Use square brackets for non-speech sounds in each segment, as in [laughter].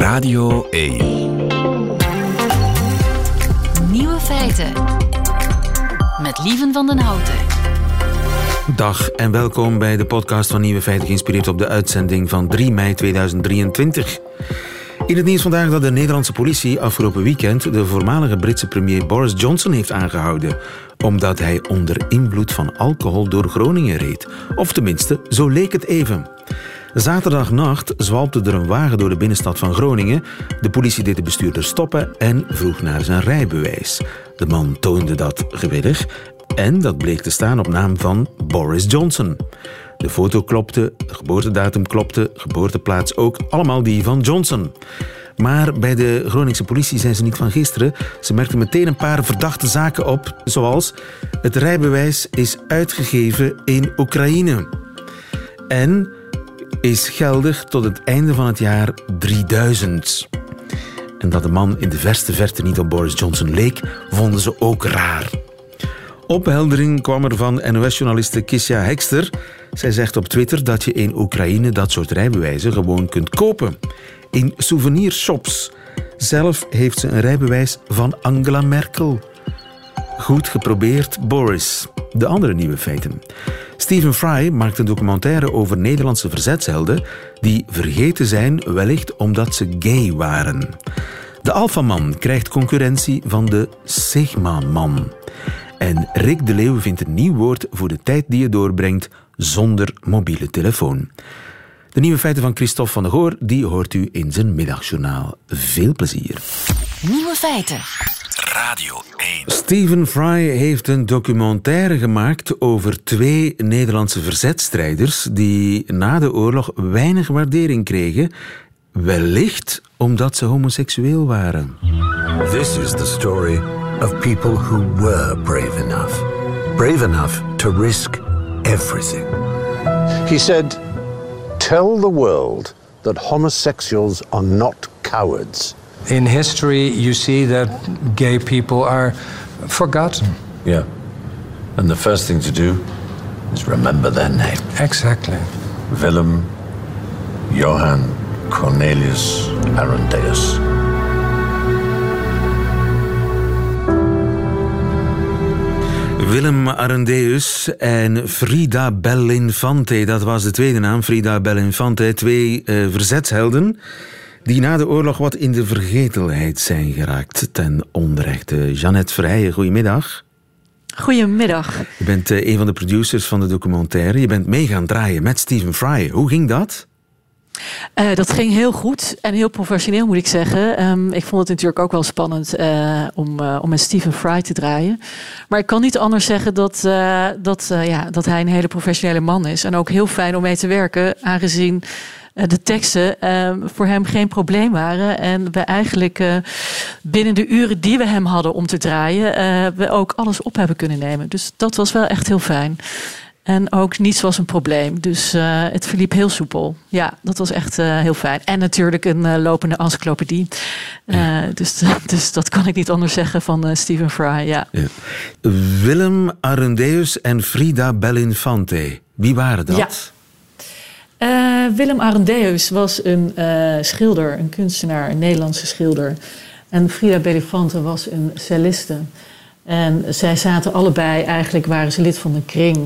Radio 1. Nieuwe feiten. Met Lieven van den Houten. Dag en welkom bij de podcast van Nieuwe Feiten, geïnspireerd op de uitzending van 3 mei 2023. In het nieuws vandaag dat de Nederlandse politie afgelopen weekend de voormalige Britse premier Boris Johnson heeft aangehouden, omdat hij onder invloed van alcohol door Groningen reed. Of tenminste, zo leek het even. Zaterdagnacht zwalpte er een wagen door de binnenstad van Groningen. De politie deed de bestuurder stoppen en vroeg naar zijn rijbewijs. De man toonde dat gewillig en dat bleek te staan op naam van Boris Johnson. De foto klopte, de geboortedatum klopte, geboorteplaats ook, allemaal die van Johnson. Maar bij de Groningse politie zijn ze niet van gisteren. Ze merkten meteen een paar verdachte zaken op, zoals het rijbewijs is uitgegeven in Oekraïne. En is geldig tot het einde van het jaar 3000. En dat de man in de verste verte niet op Boris Johnson leek, vonden ze ook raar. Opheldering kwam er van NOS-journaliste Kisja Hekster. Zij zegt op Twitter dat je in Oekraïne dat soort rijbewijzen gewoon kunt kopen. In souvenirshops. Zelf heeft ze een rijbewijs van Angela Merkel. Goed geprobeerd, Boris. De andere nieuwe feiten. Stephen Fry maakt een documentaire over Nederlandse verzetshelden die vergeten zijn, wellicht omdat ze gay waren. De Alpha-man krijgt concurrentie van de Sigma-man. En Rick de Leeuw vindt een nieuw woord voor de tijd die je doorbrengt zonder mobiele telefoon. De nieuwe feiten van Christophe van der Goor die hoort u in zijn middagjournaal. Veel plezier. Nieuwe feiten. Radio 1. Stephen Fry heeft een documentaire gemaakt over twee Nederlandse verzetstrijders die na de oorlog weinig waardering kregen, wellicht omdat ze homoseksueel waren. This is the story of people who were brave enough. Brave enough to risk everything. He said, Tell the world that homosexuals are not cowards. In history, you see that gay people are forgotten. Yeah. And the first thing to do is remember their name Exactly. Willem Johann Cornelius Arendeus. Willem Arendeus en Frida Bellinfante, dat was de tweede naam, Frida Bellinfante. Twee eh, verzetshelden die na de oorlog wat in de vergetelheid zijn geraakt ten onrechte. Jeannette Vrijen, goedemiddag. Goedemiddag. Je bent eh, een van de producers van de documentaire. Je bent mee gaan draaien met Stephen Fry. Hoe ging dat? Eh, dat ging heel goed en heel professioneel, moet ik zeggen. Ehm, ik vond het natuurlijk ook wel spannend eh, om, om met Stephen Fry te draaien. Maar ik kan niet anders zeggen dat, dat, ja, dat hij een hele professionele man is. En ook heel fijn om mee te werken, aangezien de teksten ehm, voor hem geen probleem waren. En we eigenlijk binnen de uren die we hem hadden om te draaien, we ook alles op hebben kunnen nemen. Dus dat was wel echt heel fijn. En ook niets was een probleem. Dus uh, het verliep heel soepel. Ja, dat was echt uh, heel fijn. En natuurlijk een uh, lopende encyclopedie. dus, [laughs] dus dat kan ik niet anders zeggen van Stephen Fry. Ja. ja. Willem Arendeus en Frida Bellinfante. Wie waren dat? Ja. Willem Arendeus was een schilder, een kunstenaar, een Nederlandse schilder. En Frida Bellinfante was een celliste. En zij zaten allebei, eigenlijk waren ze lid van een kring.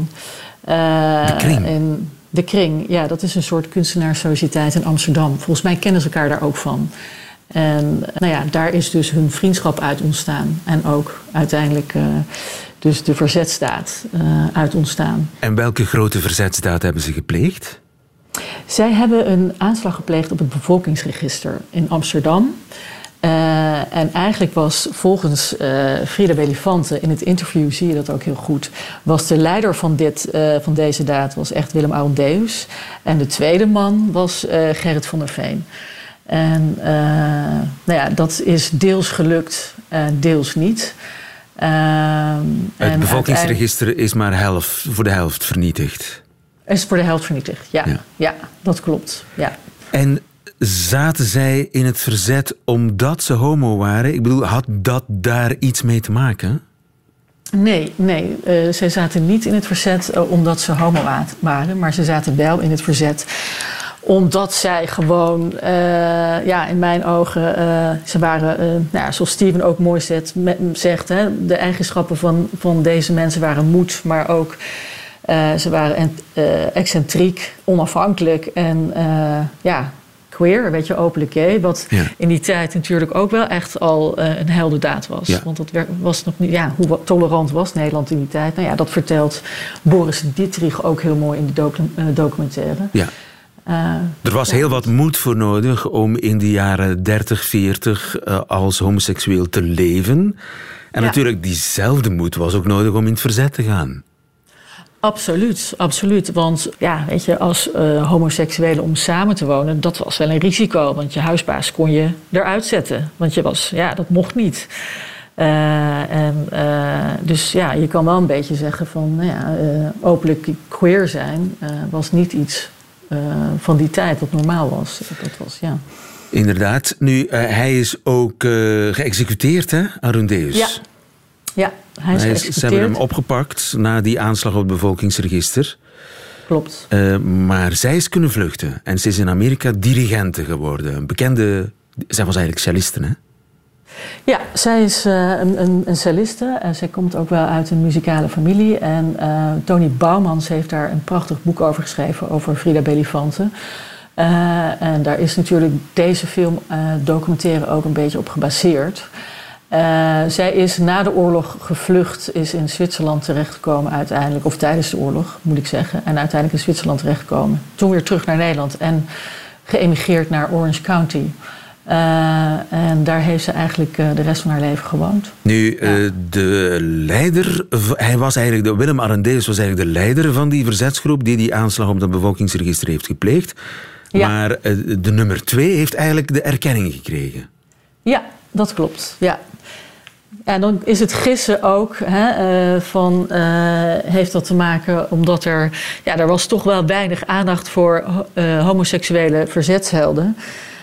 Uh, de kring? En de kring, ja, dat is een soort kunstenaarssociëteit in Amsterdam. Volgens mij kennen ze elkaar daar ook van. En nou ja, daar is dus hun vriendschap uit ontstaan. En ook uiteindelijk uh, dus de verzetstaat uh, uit ontstaan. En welke grote verzetstaat hebben ze gepleegd? Zij hebben een aanslag gepleegd op het bevolkingsregister in Amsterdam. Uh, en eigenlijk was volgens uh, Frida Belifante, in het interview zie je dat ook heel goed, was de leider van, dit, uh, van deze daad was echt Willem Arondeus. En de tweede man was Gerrit van der Veen. En nou ja, dat is deels gelukt, deels niet. het bevolkingsregister is maar helft, voor de helft vernietigd. Is voor de helft vernietigd, ja. Ja, ja dat klopt. Ja. En zaten zij in het verzet omdat ze homo waren? Ik bedoel, had dat daar iets mee te maken? Nee, nee. Uh, zij zaten niet in het verzet uh, omdat ze homo waren, maar ze zaten wel in het verzet omdat zij gewoon, eh, ja, in mijn ogen, eh, ze waren, eh, nou ja, zoals Steven ook mooi zet, me- zegt, hè, de eigenschappen van, van deze mensen waren moed, maar ook eh, ze waren en- eh, excentriek, onafhankelijk en eh, ja, queer, weet je, openlijk gay. Wat Ja. in die tijd natuurlijk ook wel echt al een heldendaad was. Ja. Want dat was nog niet, ja, hoe tolerant was Nederland in die tijd? Nou ja, dat vertelt Boris Dietrich ook heel mooi in de docu- documentaire. Ja. Er was heel wat moed voor nodig om in de jaren 30, 40 eh, als homoseksueel te leven. En Ja. natuurlijk, diezelfde moed was ook nodig om in het verzet te gaan. Absoluut, absoluut. Want ja, weet je, als eh homoseksuelen om samen te wonen, dat was wel een risico. Want je huisbaas kon je eruit zetten. Want je was, ja, dat mocht niet. Eh, en, eh, dus ja, je kan wel een beetje zeggen van, nou ja, openlijk queer zijn was niet iets van die tijd wat normaal was. Dat was, ja. Inderdaad. Nu, hij is ook geëxecuteerd, hè, Arundeus? Ja, ja hij is Hij is- ze hebben hem opgepakt na die aanslag op het bevolkingsregister. Klopt. Eh, maar zij is kunnen vluchten. En ze is in Amerika dirigente geworden. Een bekende... Zij was eigenlijk celliste, hè? Ja, zij is eh, een, een, een celliste. En zij komt ook wel uit een muzikale familie. En eh, Tony Bouwmans heeft daar een prachtig boek over geschreven, over Frida Belifante. Eh, en daar is natuurlijk deze film, eh, documentaire, ook een beetje op gebaseerd. Eh, zij is na de oorlog gevlucht, is in Zwitserland terechtgekomen uiteindelijk, of tijdens de oorlog moet ik zeggen, en uiteindelijk in Zwitserland terechtgekomen. Toen weer terug naar Nederland en geëmigreerd naar Orange County. Eh, en daar heeft ze eigenlijk eh, de rest van haar leven gewoond. Nu, de leider, hij was eigenlijk, de, Willem Arendeus was eigenlijk de leider van die verzetsgroep die die aanslag op het bevolkingsregister heeft gepleegd. Ja. Maar de nummer twee heeft eigenlijk de erkenning gekregen. Ja, dat klopt. Ja. En dan is het gissen ook hè, eh, van eh, heeft dat te maken omdat er ja, er was toch wel weinig aandacht voor eh, homoseksuele verzetshelden.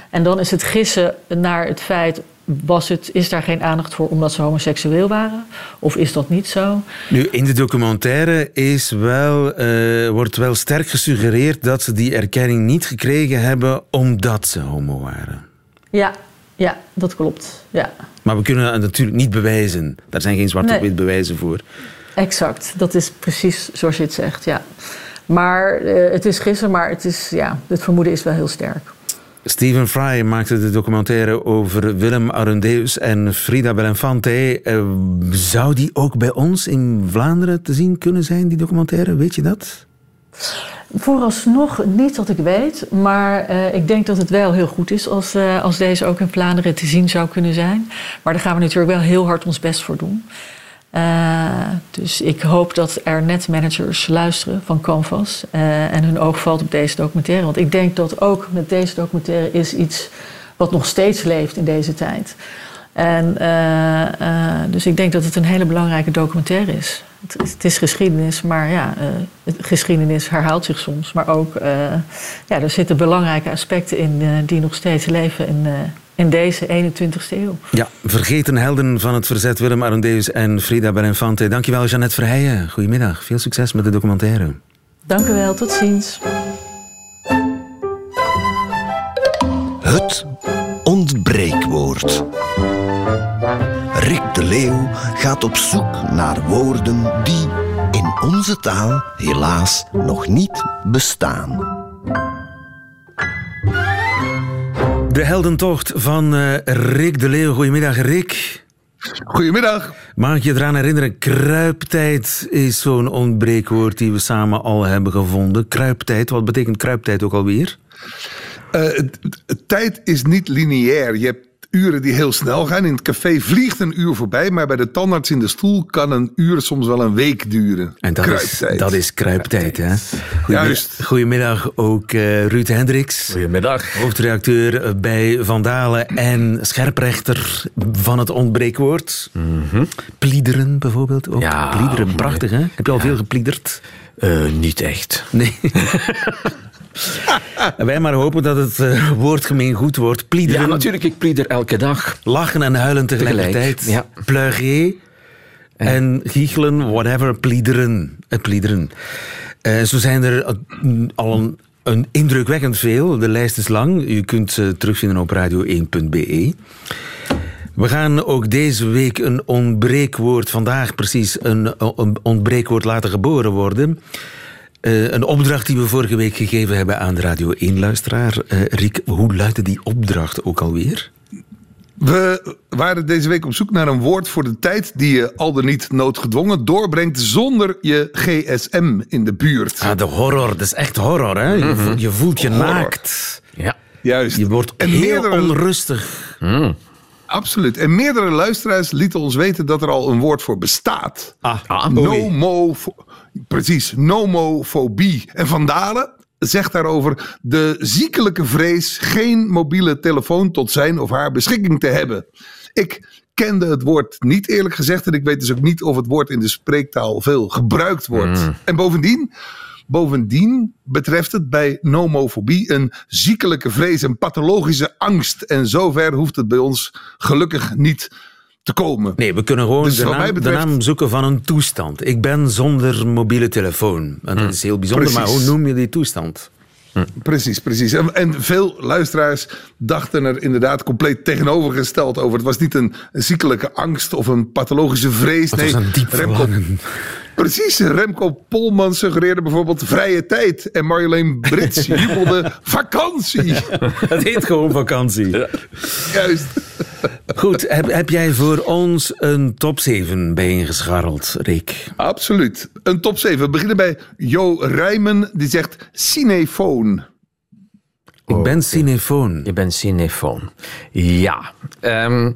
En dan is het gissen naar het feit was het, is daar geen aandacht voor omdat ze homoseksueel waren? Of is dat niet zo? Nu, in de documentaire is wel, wordt wel sterk gesuggereerd dat ze die erkenning niet gekregen hebben omdat ze homo waren. Ja, ja dat klopt. Ja. Maar we kunnen het natuurlijk niet bewijzen. Daar zijn geen zwarte Nee. wit bewijzen voor. Exact, dat is precies zoals je het zegt, ja. Maar eh, het is gissen, maar het, is, ja, het vermoeden is wel heel sterk. Stephen Fry maakte de documentaire over Willem Arendeus en Frida Belenfante. Eh, zou die ook bij ons in Vlaanderen te zien kunnen zijn, die documentaire? Weet je dat? Vooralsnog niet dat ik weet, maar eh, ik denk dat het wel heel goed is als, eh, als deze ook in Vlaanderen te zien zou kunnen zijn. Maar daar gaan we natuurlijk wel heel hard ons best voor doen. Eh, dus ik hoop dat er netmanagers luisteren van Canvas en hun oog valt op deze documentaire. Want ik denk dat ook met deze documentaire is iets wat nog steeds leeft in deze tijd. En, dus ik denk dat het een hele belangrijke documentaire is. Het, is- het is geschiedenis, maar ja, eh, geschiedenis herhaalt zich soms. Maar ook, eh, ja, er zitten belangrijke aspecten in eh, die nog steeds leven in, eh, in deze 21ste eeuw. Ja, vergeten helden van het verzet Willem Arendeus en Frida Belenfante. Dankjewel, Jeannette Verheijen. Goedemiddag. Veel succes met de documentaire. Dank u wel, tot ziens. Het ontbreekwoord. De Leeuw gaat op zoek naar woorden die in onze taal helaas nog niet bestaan. De heldentocht van eh, Rick de Leeuw. Goedemiddag, Rick. Goedemiddag. Mag ik je eraan herinneren, kruiptijd is zo'n ontbreekwoord die we samen al hebben gevonden. Kruiptijd, wat betekent kruiptijd ook alweer? Eh, tijd is niet lineair. Je hebt uren die heel snel gaan. In het café vliegt een uur voorbij, maar bij de tandarts in de stoel kan een uur soms wel een week duren. En dat is, Kruiptijd. dat is kruiptijd, hè? Goedemiddag, Juist. goedemiddag ook eh, Ruud Hendricks. Goedemiddag. Hoofdredacteur bij Vandalen en scherprechter van het ontbreekwoord. Pliederen bijvoorbeeld ook. Ja, Pliederen, prachtig hè? Heb je al veel gepliederd? Eh, niet echt. Nee. [laughs] [laughs] Wij maar hopen dat het eh, woordgemeen goed wordt. Pliederen, Ja, natuurlijk. Ik plieder elke dag. lachen en huilen tegelijkertijd. Tegelijk, en giechelen, whatever, pliederen. Het pliederen. Eh, zo zijn er eh, al een Een indrukwekkend veel. De lijst is lang. U kunt ze terugvinden op radio1.be. We gaan ook deze week een ontbreekwoord, vandaag precies een, een ontbreekwoord laten geboren worden. Uh, een opdracht die we vorige week gegeven hebben aan de Radio 1-luisteraar. Uh, Riek, hoe luidde die opdracht ook alweer? We waren deze week op zoek naar een woord voor de tijd die je al dan niet noodgedwongen doorbrengt zonder je gsm in de buurt. Ah, de horror, dat is echt horror, hè? Je, voelt, je voelt je naakt. Ja. Juist. Je wordt En heel meerdere- onrustig. Absoluut. En meerdere luisteraars lieten ons weten dat er al een woord voor bestaat. Ah, Nomo, precies, nomofobie. En Van Dalen zegt daarover de ziekelijke vrees geen mobiele telefoon tot zijn of haar beschikking te hebben. Ik kende het woord niet eerlijk gezegd en ik weet dus ook niet of het woord in de spreektaal veel gebruikt wordt. En bovendien, bovendien betreft het bij nomofobie een ziekelijke vrees, een pathologische angst. En zover hoeft het bij ons gelukkig niet te komen. Nee, we kunnen gewoon Dus de, naam, mij betreft- de naam zoeken van een toestand. Ik ben zonder mobiele telefoon. En dat is heel bijzonder, maar hoe noem je die toestand? Precies, precies. En, en veel luisteraars dachten er inderdaad compleet tegenovergesteld over. Het was niet een, ziekelijke angst of een pathologische vrees. Het nee, was een diep verlangen. Precies, Remco Polman suggereerde bijvoorbeeld vrije tijd. En Marjolein Brits [laughs] jubelde vakantie. [laughs] Het heet gewoon vakantie. Juist. Goed, heb, heb jij voor ons een top 7 bijeengescharreld, Rick? Absoluut. Een top 7. We beginnen bij Jo Rijmen. Die zegt cinefoon. Ik ben cinefoon. Je bent cinefoon. Ja. Ehm,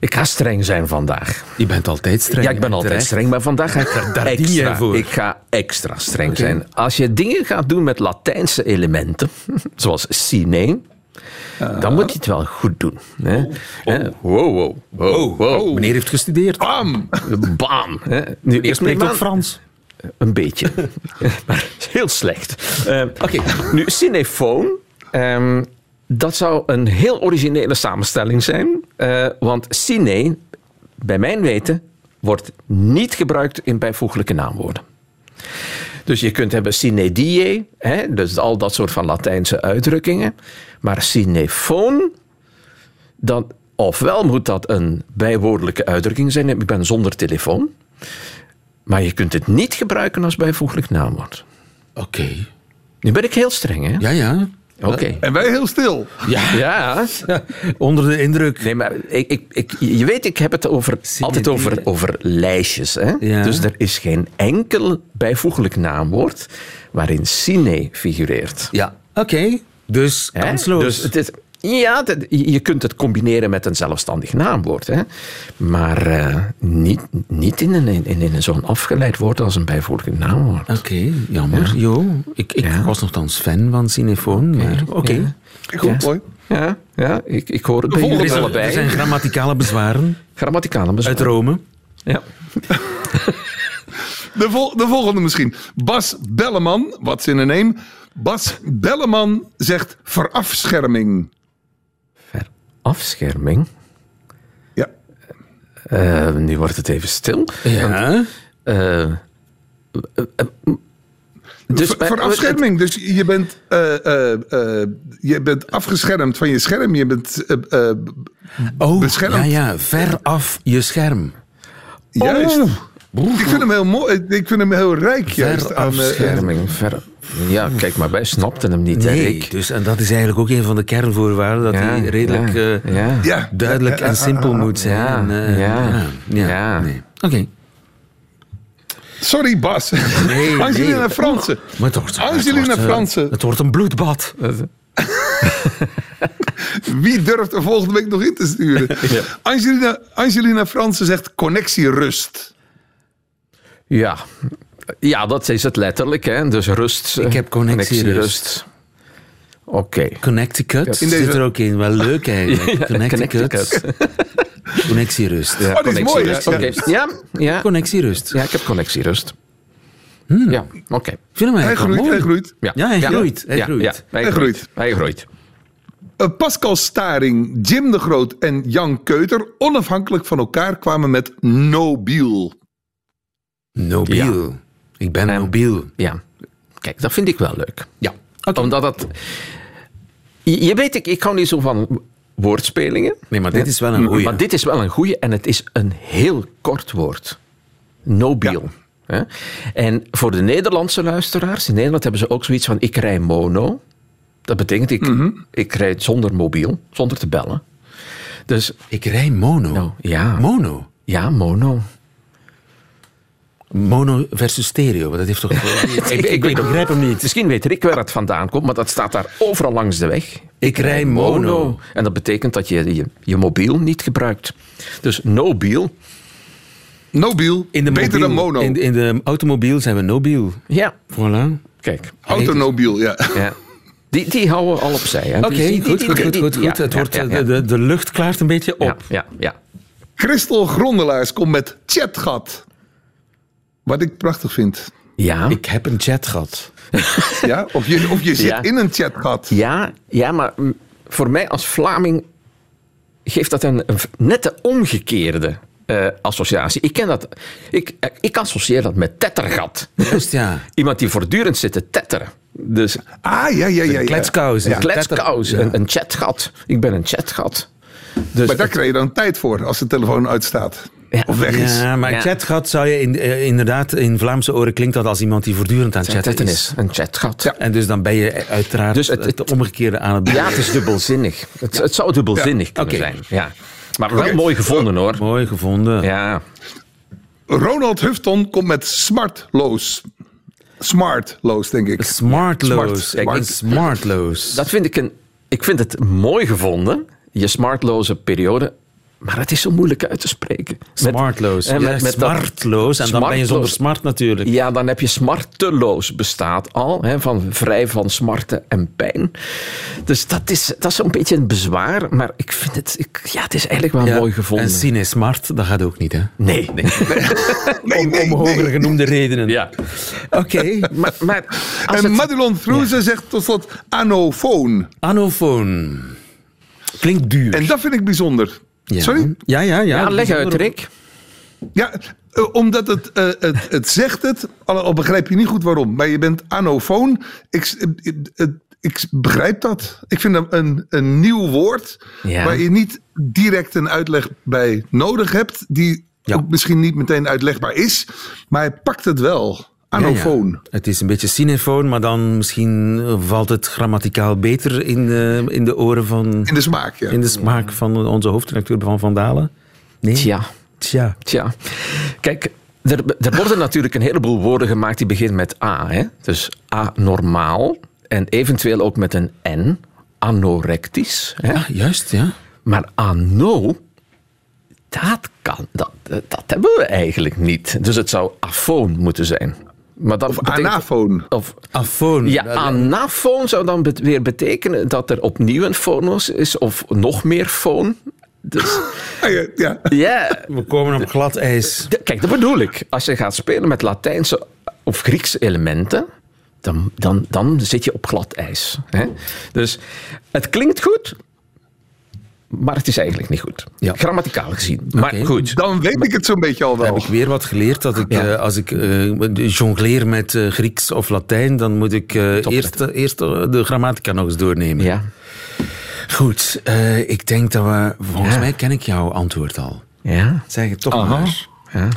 ik ga streng zijn vandaag. Je bent altijd streng. Ja, ik ben altijd terecht. streng, maar vandaag ga ik [laughs] Daar dien jij extra, voor. ik ga extra streng zijn. Als je dingen gaat doen met Latijnse elementen, [laughs] zoals cine, dan moet je het wel goed doen. Hè? Hè? Wow, wow, wow, wow. Meneer heeft gestudeerd. Bam! Bam. Hè? Nu, ik spreekt ook Frans. Een beetje. [laughs] maar heel slecht. Eh, Oké, nu cinefoon. ehm, dat zou een heel originele samenstelling zijn. Eh, want cine, bij mijn weten, wordt niet gebruikt in bijvoeglijke naamwoorden. Dus je kunt hebben sine die, hè, dus al dat soort van Latijnse uitdrukkingen. Maar cinefoon, dan, ofwel moet dat een bijwoordelijke uitdrukking zijn. Ik ben zonder telefoon. Maar je kunt het niet gebruiken als bijvoeglijk naamwoord. Oké. Nu ben ik heel streng, hè? Ja, ja. Oké. En wij heel stil. Ja. [laughs] Onder de indruk. Nee, maar ik, ik, ik, je weet, ik heb het over, altijd over, over lijstjes. Hè? Ja. Dus er is geen enkel bijvoeglijk naamwoord waarin cine figureert. Ja. Oké. Dus kansloos. Dus het is, ja, dat- je kunt het combineren met een zelfstandig naamwoord. Hè? Maar eh, niet, niet in, een, in, in zo'n afgeleid woord als een bijvoeglijk naamwoord. Oké, jammer. Jo, ik, ik Ja. was nogthans fan van Cinefoon, maar oké. Ja. Goed, mooi. Ja, ja ik, ik hoor het bij Er zijn grammaticale bezwaren Grammaticale bezwaar. uit Rome. Ja. [laughs] De, vol- de volgende misschien. Bas Belleman, wat in een name. Bas Belleman zegt verafscherming. Afscherming. Ja. Eh, nu wordt het even stil. Ja. Eh, dus Ver- bij- verafscherming. Dus je bent, eh, eh, eh, je bent afgeschermd van je scherm. Je bent Oh, Beschermd. ja, ja. Ver af je scherm. juist. Ik vind hem heel mooi. Ik vind hem heel rijk juist. aan, eh, Verafscherming. Ver, ja, kijk maar, wij snapten hem niet. hè, Nee, Rick. dus, en dat is eigenlijk ook een van de kernvoorwaarden, dat Ja, hij redelijk ja, eh, ja. ja. duidelijk en simpel moet zijn. Ja, Eh, ja, ja. ja. Nee. Oké. Sorry, Bas. Nee, [laughs] Angelina nee. Fransen. Maar het wordt, Angelina het wordt, Fransen. Het wordt een bloedbad. [laughs] Wie durft er volgende week nog in te sturen? [laughs] Angelina, Angelina Fransen zegt connectierust. Ja. Ja, dat is het letterlijk. Hè. Dus rust. Ik eh, heb connectierust. Oké. Connecticut In deze- zit er ook in. Wel leuk eigenlijk. [laughs] Connecticut. Connectierust. Ja, Oh, die is mooi, connectierust. ja. Oké. Ja, ja. Connectierust. ja, ik heb connectierust. Ja, oké. Ik vind hem Hij eigenlijk wel groeit, mooi. hij groeit. Ja, Ja, hij groeit, hij ja, groeit. ja, hij Hij groeit. groeit. Hij groeit. Pascal Staring, Jim de Groot en Jan Keuter onafhankelijk van elkaar kwamen met Nobiel. Nobiel. Ik ben En- nobiel. Ja. Kijk, dat vind ik wel leuk. Ja. Omdat het... Je, je weet, ik, ik hou niet zo van woordspelingen. Nee, maar dit is wel een goeie. Maar dit is wel een goeie en het is een heel kort woord. Nobiel. En voor de Nederlandse luisteraars, in Nederland hebben ze ook zoiets van ik rij mono. Dat betekent ik, ik rijd zonder mobiel, zonder te bellen. Dus Ik rij mono. nou, ja, Mono? ja, mono. Mono versus stereo. Dat heeft toch... [laughs] ik, ik, ik begrijp hem niet. Misschien weet Rick waar het vandaan komt, maar dat staat daar overal langs de weg. Ik rij mono. En dat betekent dat je je, je mobiel niet gebruikt. Dus nobiel, Nobiel, In de beter dan mono. In, in de automobiel zijn we nobiel. ja, Voilà. kijk. Autonobiel, ja. Ja. Die, die houden we al opzij. hè. Oké, Dus goed, goed, goed, ja. Het ja, wordt, ja, eh, ja. De, de lucht klaart een beetje op. Ja, ja, ja. Christel Grondelaars komt met chatgat. Wat ik prachtig vind. Ja, Ik heb een chat gehad. [laughs] Ja? Of je, of je zit Ja. in een chatgat. ja, ja, maar voor mij als Vlaming geeft dat een, een net de omgekeerde eh, associatie. Ik ken dat. Ik, eh, ik associeer dat met tettergat. Juist, ja. [laughs] Iemand die voortdurend zit te tetteren. Dus Ah, ja, ja, ja. ja. Kletskous. een kletskous, een, een chatgat. Ik ben een chatgat. Dus Maar daar krijg je dan tijd voor als de telefoon uitstaat. Ja. Of weg is. Ja, maar Ja. chatgat zou je in, eh, inderdaad in Vlaamse oren klinkt dat als iemand die voortdurend aan het chatten chatten is. is een chatgat. Ja. En dus dan ben je uiteraard Dus het, het- het omgekeerde aan het doen. Ja, het is dubbelzinnig. Het, het zou dubbelzinnig kunnen Oké. zijn. Ja. Maar wel Oké. mooi gevonden hoor. Mooi gevonden. Ja. Ronald Hufton komt met smartloos. Smartloos, denk ik. Smartloos. Smart. Kijk, Smartloos. Dat vind ik een. Ik vind het mooi gevonden, je smartloze periode. Maar het is zo moeilijk uit te spreken. Met- Smartloos. Ja, met, met smartloos. En dan ben je zonder smart natuurlijk. Ja, dan heb je smarteloos bestaat al. Hè, van vrij van smarten en pijn. Dus dat is, dat is zo'n beetje een bezwaar. Maar ik vind het... Ik, ja, het is eigenlijk wel Ja, mooi gevonden. En Cine Smart, dat gaat ook niet, hè? nee, nee. Nee, nee, [laughs] Om nee. hoger genoemde redenen. Ja. Oké. [laughs] Maar, maar als En het- Madelon Vroeze zegt tot slot anofoon. Anofoon. Klinkt duur. En dat vind ik bijzonder. Ja. Sorry? Ja, ja, ja. ja, leg uit. Rick. Ja, eh, omdat het, eh, het, het zegt het, al, al begrijp je niet goed waarom. Maar je bent anofoon. Ik, eh, eh, ik begrijp dat. Ik vind dat een, een nieuw woord Ja. waar je niet direct een uitleg bij nodig hebt. Die Ja. ook misschien niet meteen uitlegbaar is. Maar hij pakt het wel. Ja, ja. Anofoon. Het is een beetje cinefoon, maar dan misschien valt het grammaticaal beter in de, in de oren van... In de smaak, ja. In de smaak van onze hoofdredacteur van Van Dalen. Nee? Tja. Tja. Tja, kijk, er, er worden natuurlijk een heleboel woorden gemaakt die beginnen met A. Hè? Dus anormaal en eventueel ook met een N, anorectisch. Hè? Ah, juist, ja. Maar ano, dat, kan, dat, dat hebben we eigenlijk niet. Dus het zou afoon moeten zijn. Maar dat Of betekent- anafoon. Of, Afoon. ja, anafoon zou dan bet- weer betekenen dat er opnieuw een fonos is of nog meer foon. Dus, [laughs] Ah, ja, ja. We komen op glad ijs. Kijk, dat bedoel ik. Als je gaat spelen met Latijnse of Griekse elementen, dan, dan, dan zit je op glad ijs. Hè? Dus het klinkt goed, maar het is eigenlijk niet goed. Ja. Grammaticaal gezien. Maar goed. Dan weet ik het zo'n beetje al Dan wel. heb ik weer wat geleerd. Dat ik, Ja. eh, als ik eh, jongleer met eh, Grieks of Latijn, dan moet ik eh, eerst, eerst de grammatica nog eens doornemen. Ja. Goed, eh, ik denk dat we... Volgens Ja. mij ken ik jouw antwoord al. Ja. Zeg het toch Aha. maar. ja.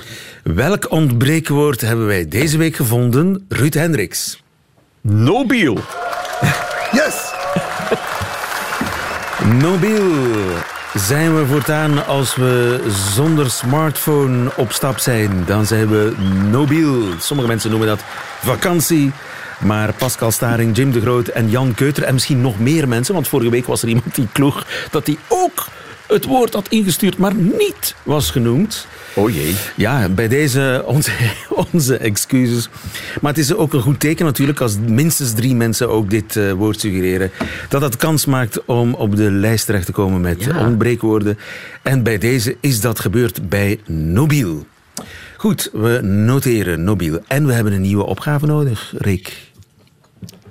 Welk ontbreekwoord hebben wij deze week gevonden? Ruud Hendricks. Nobiel. Yes! Nobiel. Zijn we voortaan als we zonder smartphone op stap zijn, dan zijn we nobiel. Sommige mensen noemen dat vakantie. Maar Pascal Staring, Jim de Groot en Jan Keuter en misschien nog meer mensen, want vorige week was er iemand die kloeg dat hij ook het woord had ingestuurd, maar niet was genoemd. Oh jee. Ja, bij deze [laughs] onze, onze excuses. Maar het is ook een goed teken natuurlijk als minstens drie mensen ook dit eh, woord suggereren. Dat het kans maakt om op de lijst terecht te komen met Ja. ontbreekwoorden. En bij deze is dat gebeurd bij Nobiel. Goed, we noteren Nobiel. En we hebben een nieuwe opgave nodig, Rick.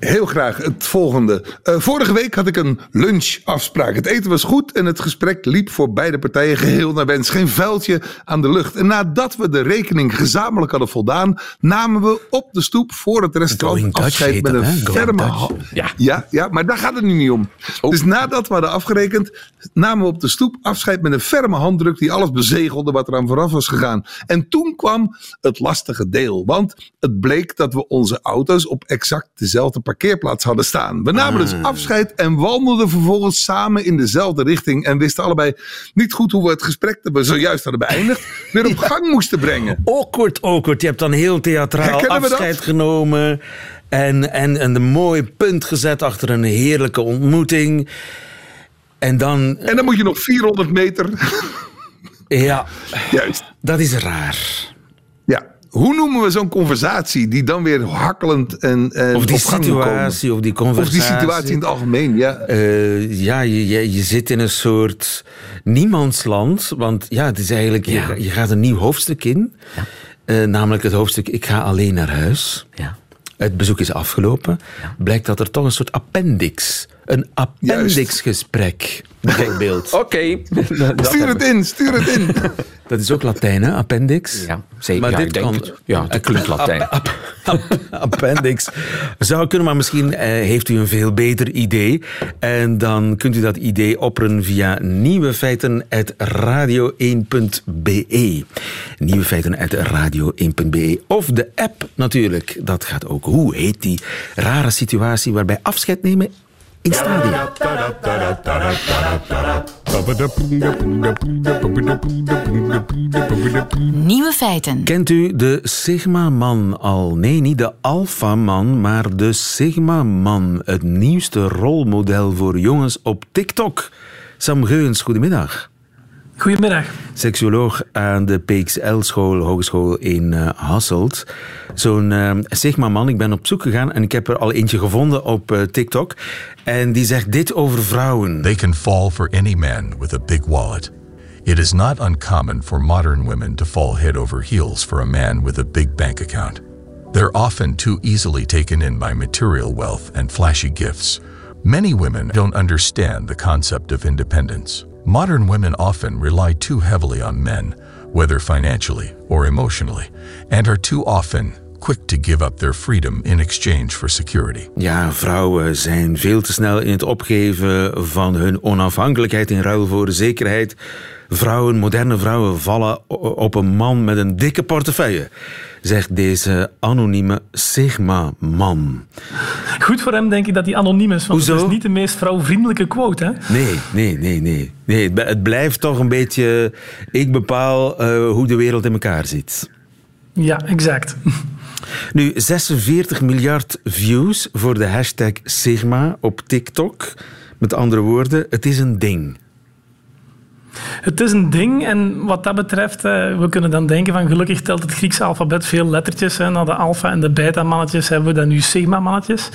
Heel graag het volgende. Uh, vorige week had ik een lunchafspraak. Het eten was goed en het gesprek liep voor beide partijen geheel naar wens. Geen vuiltje aan de lucht. En nadat we de rekening gezamenlijk hadden voldaan, namen we op de stoep voor het restaurant afscheid met een ferme hand. Ja. ja. Ja, maar daar gaat het nu niet om. Oh. Dus nadat we hadden afgerekend, namen we op de stoep afscheid met een ferme handdruk die alles bezegelde wat er aan vooraf was gegaan. En toen kwam het lastige deel. Want het bleek dat we onze auto's op exact dezelfde parkeerplaats hadden staan. We namen dus ah. afscheid en wandelden vervolgens samen in dezelfde richting. En wisten allebei niet goed hoe we het gesprek dat we zojuist hadden beëindigd [laughs] weer op gang moesten brengen. Awkward, awkward. Je hebt dan heel theatraal afscheid genomen. En, en, en een mooi punt gezet achter een heerlijke ontmoeting. En dan... En dan moet je nog 400 meter... Ja, Juist. dat is raar. Hoe noemen we zo'n conversatie die dan weer hakkelend en, en Of die situatie, of die conversatie. Of die situatie in het algemeen, ja. Uh, ja, je, je, je, zit in een soort niemandsland. Want ja, het is eigenlijk, je, je gaat een nieuw hoofdstuk in. Ja. Uh, namelijk het hoofdstuk Ik ga alleen naar huis. Ja. Het bezoek is afgelopen. Blijkt dat er toch een soort appendix een appendixgesprek. Denkbeeld. [laughs] Oké. [laughs] Stuur het in, stuur het in. [laughs] Dat is ook Latijn, hè? Appendix. Ja, zeker. Maar dit kan... Het. Ja, het klinkt Latijn. appendix. Zou kunnen, maar misschien eh, heeft u een veel beter idee. En dan kunt u dat idee opperen via nieuwefeiten.radio1.be. Nieuwefeiten.radio1.be. Of de app natuurlijk. Dat gaat ook. Hoe heet die rare situatie waarbij afscheid nemen in Stadia. Nieuwe feiten. Kent u de Sigma-man al? Nee, niet de Alpha-man, maar de Sigma-man. Het nieuwste rolmodel voor jongens op TikTok. Sam Geuns, goedemiddag. Goedemiddag. Seksuoloog aan de PXL-school, hogeschool in uh, Hasselt. Zo'n uh, Sigma-man, ik ben op zoek gegaan en ik heb er al eentje gevonden op uh, TikTok. En die zegt dit over vrouwen. They can fall for any man with a big wallet. It is not uncommon for modern women to fall head over heels for a man with a big bank account. They're often too easily taken in by material wealth and flashy gifts. Many women don't understand the concept of independence. Modern women often rely too heavily on men, whether financially or emotionally, and are too often quick to give up their freedom in exchange for security. Ja, vrouwen zijn veel te snel in het opgeven van hun onafhankelijkheid in ruil voor zekerheid. Vrouwen, moderne vrouwen vallen op een man met een dikke portefeuille zegt deze anonieme Sigma-man. Goed voor hem denk ik dat hij anoniem is, want Hoezo? het is niet de meest vrouwvriendelijke quote. Hè? Nee, nee, nee, nee. nee het blijft toch een beetje... Ik bepaal uh, hoe de wereld in elkaar zit. Ja, exact. Nu, 46 miljard views voor de hashtag Sigma op TikTok. Met andere woorden, het is een ding. Het is een ding en wat dat betreft, eh, we kunnen dan denken van gelukkig telt het Griekse alfabet veel lettertjes. Hè. Na de alfa- en de beta-mannetjes hebben we dan nu sigma-mannetjes.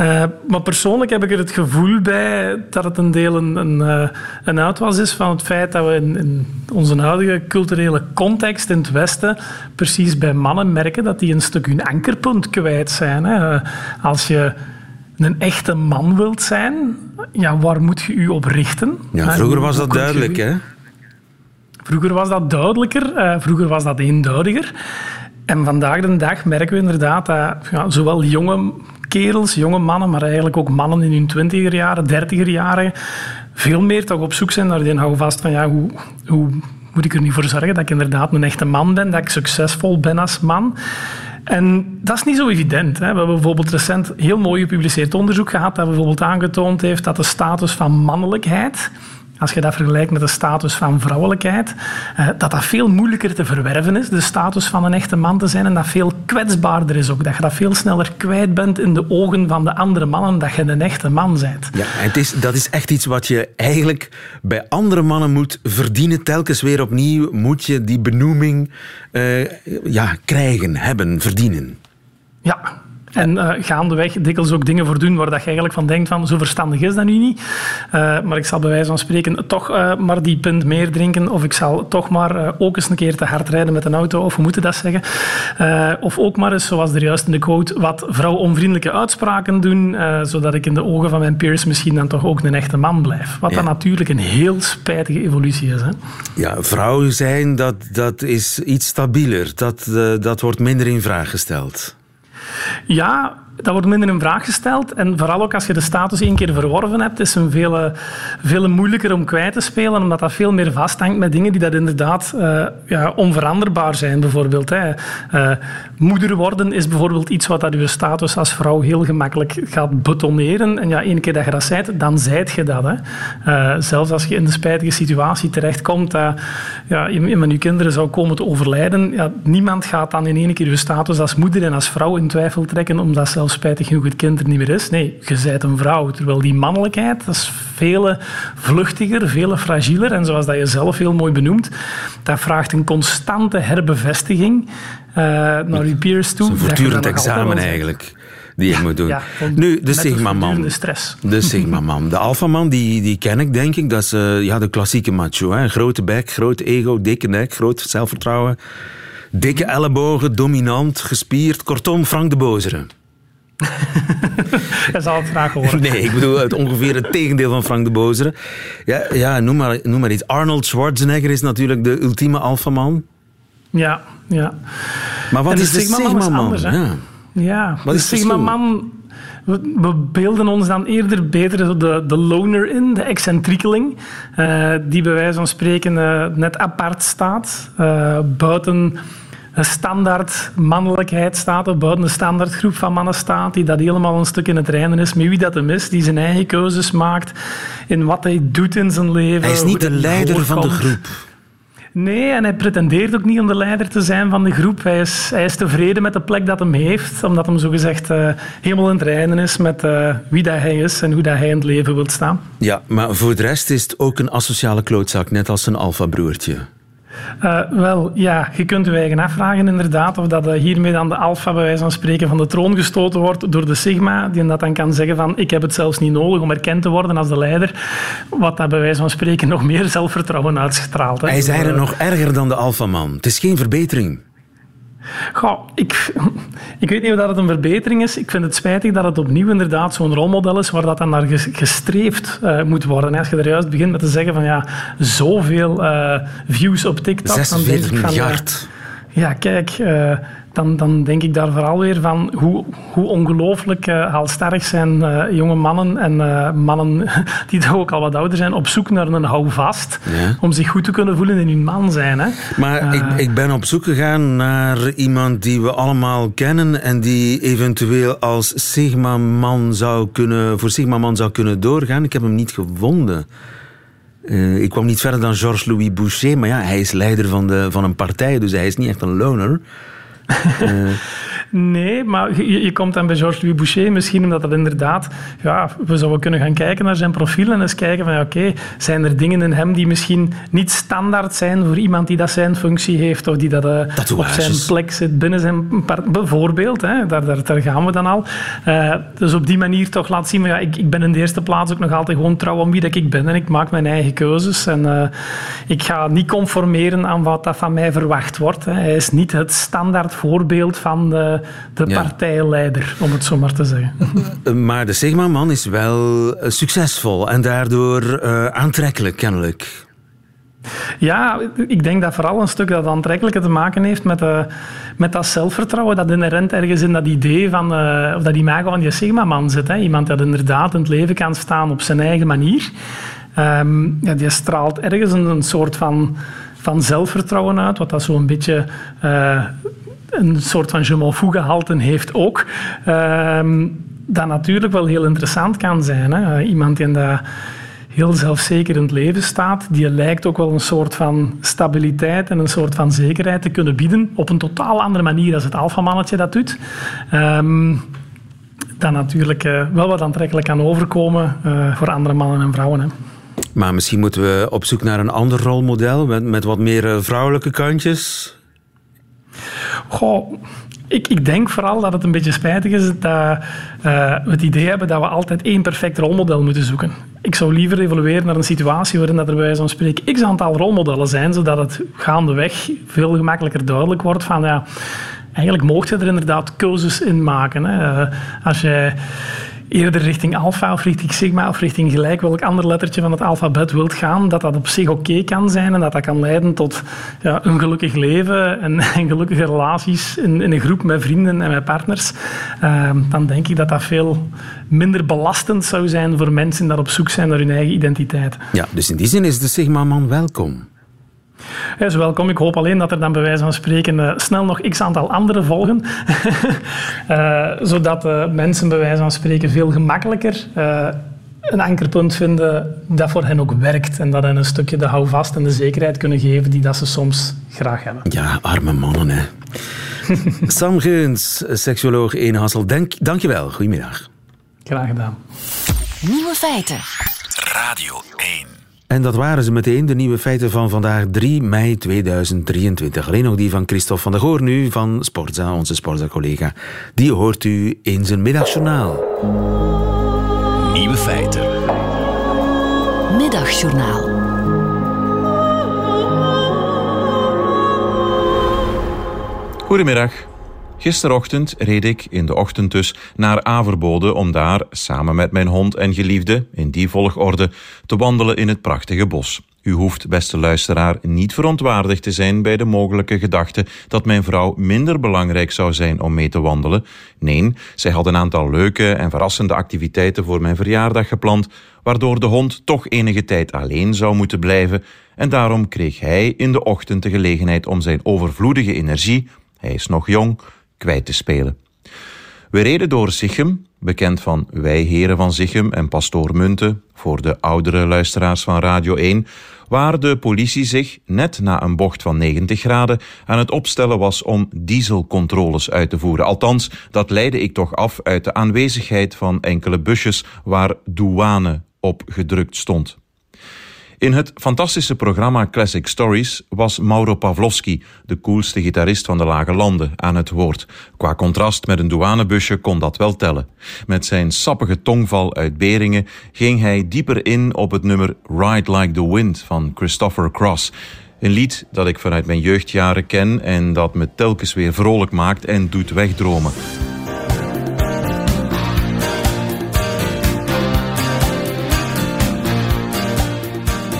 Uh, maar persoonlijk heb ik er het gevoel bij dat het een deel een, een, uh, een uitwas is van het feit dat we in, in, onze huidige culturele context in het Westen precies bij mannen merken dat die een stuk hun ankerpunt kwijt zijn. Hè. Als je een echte man wilt zijn, ja, waar moet je u op richten? Ja, vroeger was dat duidelijk, hè? Vroeger was dat duidelijker, uh, vroeger was dat eenduidiger. En vandaag de dag merken we inderdaad dat ja, zowel jonge kerels, jonge mannen, maar eigenlijk ook mannen in hun twintiger jaren, dertiger jaren, veel meer toch op zoek zijn naar die houvast van ja, hoe, hoe moet ik er nu voor zorgen dat ik inderdaad een echte man ben, dat ik succesvol ben als man. En dat is niet zo evident. Hè. We hebben bijvoorbeeld recent heel mooi gepubliceerd onderzoek gehad dat bijvoorbeeld aangetoond heeft dat de status van mannelijkheid als je dat vergelijkt met de status van vrouwelijkheid, eh, dat dat veel moeilijker te verwerven is, de status van een echte man te zijn, en dat veel kwetsbaarder is ook. Dat je dat veel sneller kwijt bent in de ogen van de andere mannen, dat je een echte man bent. Ja, en het is, dat is echt iets wat je eigenlijk bij andere mannen moet verdienen. Telkens weer opnieuw moet je die benoeming uh, ja, krijgen, hebben, verdienen. Ja, En uh, gaandeweg dikwijls ook dingen voor doen waar dat je eigenlijk van denkt van zo verstandig is dat nu niet. Uh, maar ik zal bij wijze van spreken toch uh, maar die punt meer drinken of ik zal toch maar ook eens een keer te hard rijden met een auto of we moeten dat zeggen. of ook maar eens, zoals er juist in de quote, wat vrouwonvriendelijke uitspraken doen, zodat ik in de ogen van mijn peers misschien dan toch ook een echte man blijf. Wat dan natuurlijk een heel spijtige evolutie is. Hè? Ja, vrouw zijn, dat, dat is iets stabieler. Dat, dat wordt minder in vraag gesteld. Ja, dat wordt minder in vraag gesteld. En vooral ook als je de status één keer verworven hebt, is het veel, veel moeilijker om kwijt te spelen, omdat dat veel meer vasthangt met dingen die dat inderdaad uh, ja, onveranderbaar zijn. Bijvoorbeeld, hè. Uh, moeder worden is bijvoorbeeld iets wat dat je status als vrouw heel gemakkelijk gaat betoneren. En ja, één keer dat je dat zijt, dan zijt je dat. Hè. Uh, zelfs als je in de spijtige situatie terechtkomt dat ja, je je kinderen zou komen te overlijden, ja, niemand gaat dan in één keer je status als moeder en als vrouw in twijfel trekken, omdat zelf spijtig genoeg het kind er niet meer is. Nee, je zijt een vrouw. Terwijl die mannelijkheid, dat is veel vluchtiger, veel fragieler. En zoals dat je zelf heel mooi benoemt, dat vraagt een constante herbevestiging uh, naar je peers toe. Een voortdurend examen eigenlijk die je moet doen. Ja, nu, de Sigma-man. De stress. De Sigma-man. De Alpha-man, die, die ken ik denk ik. Dat is uh, ja, de klassieke macho. Hè. Grote bek, groot ego, dikke nek, groot zelfvertrouwen. Dikke ellebogen, dominant, gespierd. Kortom, Frank de Bozere. Hij zal het graag horen. Nee, ik bedoel het ongeveer het tegendeel van Frank de Bozere. Ja, ja noem, maar, noem maar iets. Arnold Schwarzenegger is natuurlijk de ultieme alfaman. Ja, ja. Maar wat is de Sigma-man? Sigma ja. ja, wat de Sigma-man... We beelden ons dan eerder beter de, de loner in, de excentriekeling, uh, die bij wijze van spreken uh, net apart staat, uh, buiten een standaard mannelijkheid staat, of buiten een standaardgroep van mannen staat, die dat helemaal een stuk in het reinen is met wie dat hem is, die zijn eigen keuzes maakt in wat hij doet in zijn leven. Hij is niet de leider van de groep. Nee, en hij pretendeert ook niet om de leider te zijn van de groep. Hij is, hij is tevreden met de plek dat hem heeft, omdat hem zogezegd uh, helemaal in het reinen is met uh, wie dat hij is en hoe dat hij in het leven wil staan. Ja, maar voor de rest is het ook een asociale klootzak, net als zijn alfa-broertje. Uh, wel, ja, je kunt je eigen afvragen inderdaad of dat uh, hiermee dan de alfa bij wijze van spreken van de troon gestoten wordt door de sigma, die dat dan kan zeggen van ik heb het zelfs niet nodig om erkend te worden als de leider, wat dat bij wijze van spreken nog meer zelfvertrouwen uitstraalt. Hij is eigenlijk nog erger dan de alfaman. Het is geen verbetering. Goh, ik, ik weet niet of dat het een verbetering is. Ik vind het spijtig dat het opnieuw inderdaad zo'n rolmodel is waar dat dan naar gestreefd uh, moet worden. Als je er juist begint met te zeggen van ja, zoveel uh, views op TikTok. 46 miljard. ja, kijk, uh, dan, dan denk ik daar vooral weer van hoe, hoe ongelooflijk uh, zijn uh, jonge mannen en uh, mannen [laughs] die toch ook al wat ouder zijn op zoek naar een houvast ja. om zich goed te kunnen voelen in hun man zijn. Hè. Maar ik, ik ben op zoek gegaan naar iemand die we allemaal kennen en die eventueel als Sigma-man zou kunnen, voor Sigma-man zou kunnen doorgaan. Ik heb hem niet gevonden. ik kwam niet verder dan Georges-Louis Boucher, maar ja, hij is leider van, de, van een partij, dus hij is niet echt een loner. [laughs] Äh, nee, maar je, je, komt dan bij Georges-Louis Boucher misschien omdat dat inderdaad... Ja, we zouden kunnen gaan kijken naar zijn profiel en eens kijken van... Oké, zijn er dingen in hem die misschien niet standaard zijn voor iemand die dat zijn functie heeft of die dat uh, op zijn plek zit binnen zijn... Bijvoorbeeld, hè, daar, daar, daar, gaan we dan al. Uh, dus op die manier toch laten zien... Ja, ik, ik ben in de eerste plaats ook nog altijd gewoon trouw aan wie dat ik ben en ik maak mijn eigen keuzes. En uh, ik ga niet conformeren aan wat dat van mij verwacht wordt. Hè. Hij is niet het standaard voorbeeld van de, de ja. partijleider, om het zo maar te zeggen. [laughs] Maar de Sigma-man is wel succesvol en daardoor uh, aantrekkelijk, kennelijk. Ja, ik denk dat vooral een stuk dat aantrekkelijke te maken heeft met, uh, met dat zelfvertrouwen dat inherent ergens in dat idee van, uh, of dat imago van die Sigma-man zit. Hè. Iemand dat inderdaad in het leven kan staan op zijn eigen manier. Um, ja, die straalt ergens een, een soort van van zelfvertrouwen uit, wat dat zo'n beetje uh, een soort van je m'en gehalte heeft ook. Uh, dat natuurlijk wel heel interessant kan zijn. Hè? Iemand die dat heel zelfzeker in het leven staat, die lijkt ook wel een soort van stabiliteit en een soort van zekerheid te kunnen bieden op een totaal andere manier dan het alfamannetje dat doet. Um, dat natuurlijk uh, wel wat aantrekkelijk kan overkomen uh, voor andere mannen en vrouwen. Hè. Maar misschien moeten we op zoek naar een ander rolmodel met, met wat meer eh, vrouwelijke kantjes. Goh, ik, ik, denk vooral dat het een beetje spijtig is dat we het idee hebben dat we altijd één perfect rolmodel moeten zoeken. Ik zou liever evolueren naar een situatie waarin dat er bij van spreken x aantal rolmodellen zijn, zodat het gaandeweg veel gemakkelijker duidelijk wordt van ja, eigenlijk mocht je er inderdaad keuzes in maken. Hè. Uh, als jij eerder richting alfa of richting sigma of richting gelijk welk ander lettertje van het alfabet wilt gaan, dat dat op zich oké kan zijn en dat dat kan leiden tot ja, een gelukkig leven en, [laughs] gelukkige relaties in, in, een groep met vrienden en met partners, uh, dan denk ik dat dat veel minder belastend zou zijn voor mensen die op zoek zijn naar hun eigen identiteit. Ja, dus in die zin is de Sigma-man welkom. Hij is welkom. Ik hoop alleen dat er dan bij wijze van spreken uh, snel nog x aantal andere volgen. uh, [laughs] zodat uh, mensen bij wijze van spreken veel gemakkelijker een ankerpunt vinden dat voor hen ook werkt. En dat hen een stukje de houvast en de zekerheid kunnen geven die dat ze soms graag hebben. Ja, arme mannen, hè. [laughs] Sam Geuns, seksuoloog in Hassel. Dank, dank je wel. Goedemiddag. Graag gedaan. Nieuwe feiten. Radio 1. En dat waren ze meteen, de nieuwe feiten van vandaag, 3 mei 2023. Alleen nog die van Christophe van der Goor nu, van Sportza, onze Sportza-collega. Die hoort u in zijn middagjournaal. Nieuwe feiten. Middagjournaal. Goedemiddag. Gisterochtend reed ik, in de ochtend dus, naar Averbode om daar, samen met mijn hond en geliefde, in die volgorde, te wandelen in het prachtige bos. U hoeft, beste luisteraar, niet verontwaardigd te zijn bij de mogelijke gedachte dat mijn vrouw minder belangrijk zou zijn om mee te wandelen. Nee, zij had een aantal leuke en verrassende activiteiten voor mijn verjaardag gepland, waardoor de hond toch enige tijd alleen zou moeten blijven, en daarom kreeg hij in de ochtend de gelegenheid om zijn overvloedige energie, hij is nog jong, kwijt te spelen. We reden door Sichem, bekend van Wij Heren van Sichem en Pastoor Munten, voor de oudere luisteraars van Radio 1, waar de politie zich, net na een bocht van 90 graden, aan het opstellen was om dieselcontroles uit te voeren. Althans, dat leidde ik toch af uit de aanwezigheid van enkele busjes waar douane op gedrukt stond. In het fantastische programma Classic Stories was Mauro Pavlovski, de coolste gitarist van de Lage Landen, aan het woord. Qua contrast met een douanebusje kon dat wel tellen. Met zijn sappige tongval uit Beringen ging hij dieper in op het nummer Ride Like the Wind van Christopher Cross. Een lied dat ik vanuit mijn jeugdjaren ken en dat me telkens weer vrolijk maakt en doet wegdromen.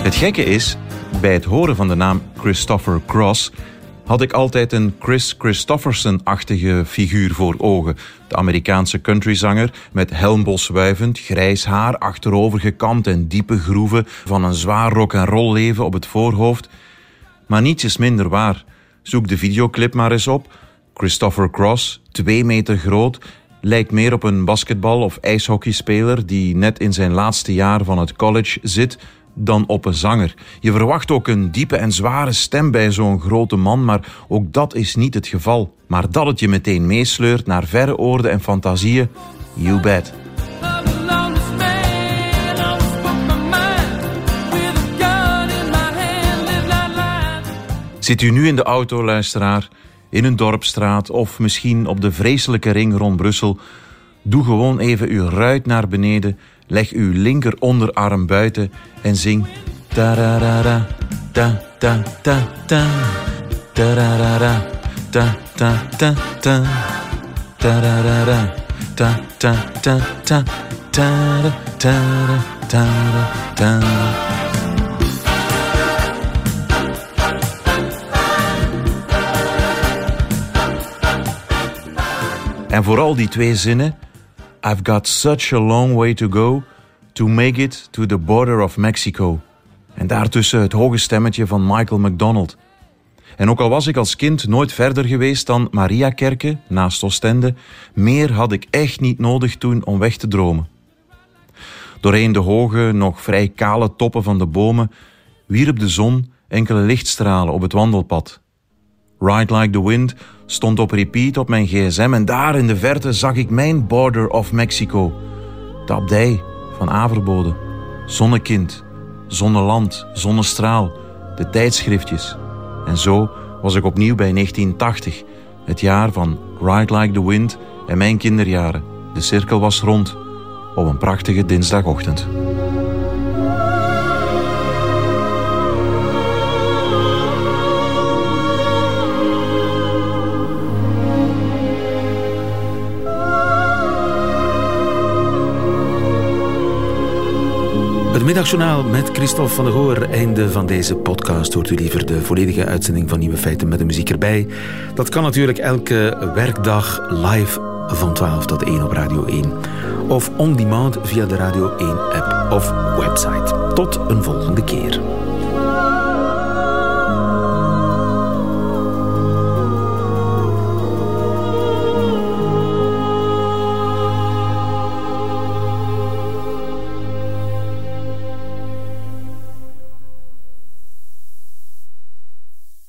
Het gekke is, bij het horen van de naam Christopher Cross had ik altijd een Chris Christofferson-achtige figuur voor ogen. De Amerikaanse countryzanger met helmbos wuivend, grijs haar, achterover gekamd en diepe groeven van een zwaar rock en roll leven op het voorhoofd. Maar niets is minder waar. Zoek de videoclip maar eens op. Christopher Cross, twee meter groot, lijkt meer op een basketbal- of ijshockeyspeler die net in zijn laatste jaar van het college zit dan op een zanger. Je verwacht ook een diepe en zware stem bij zo'n grote man, maar ook dat is niet het geval. Maar dat het je meteen meesleurt naar verre oorden en fantasieën, you bet. Zit u nu in de auto, luisteraar, in een dorpstraat of misschien op de vreselijke ring rond Brussel? Doe gewoon even uw ruit naar beneden Leg uw linker onderarm buiten en zing. Ta-ra-ra-ra, ta ta ta ta. Ta-ra-ra-ra, ta ta ta ta. Ta-ra-ra-ra, ta ta ta ta. Ta-ra, ta-ra, ta-ra, ta-ra. En vooral die twee zinnen I've got such a long way to go to make it to the border of Mexico. En daartussen het hoge stemmetje van Michael McDonald. En ook al was ik als kind nooit verder geweest dan Mariakerke naast Oostende, meer had ik echt niet nodig toen om weg te dromen. Doorheen de hoge, nog vrij kale toppen van de bomen wierp de zon enkele lichtstralen op het wandelpad. Ride Like the Wind stond op repeat op mijn gsm en daar in de verte zag ik mijn border of Mexico. De abdij van Averbode, zonnekind, zonneland, zonnestraal, de tijdschriftjes. En zo was ik opnieuw bij 1980, Het jaar van Ride Like the Wind en mijn kinderjaren. De cirkel was rond op een prachtige dinsdagochtend. Middagjournaal met Christophe van der Goor. Einde van deze podcast. Hoort u liever de volledige uitzending van Nieuwe Feiten met de muziek erbij? Dat kan natuurlijk elke werkdag live van 12 tot 1 op Radio 1. Of on demand via de Radio 1 app of website. Tot een volgende keer.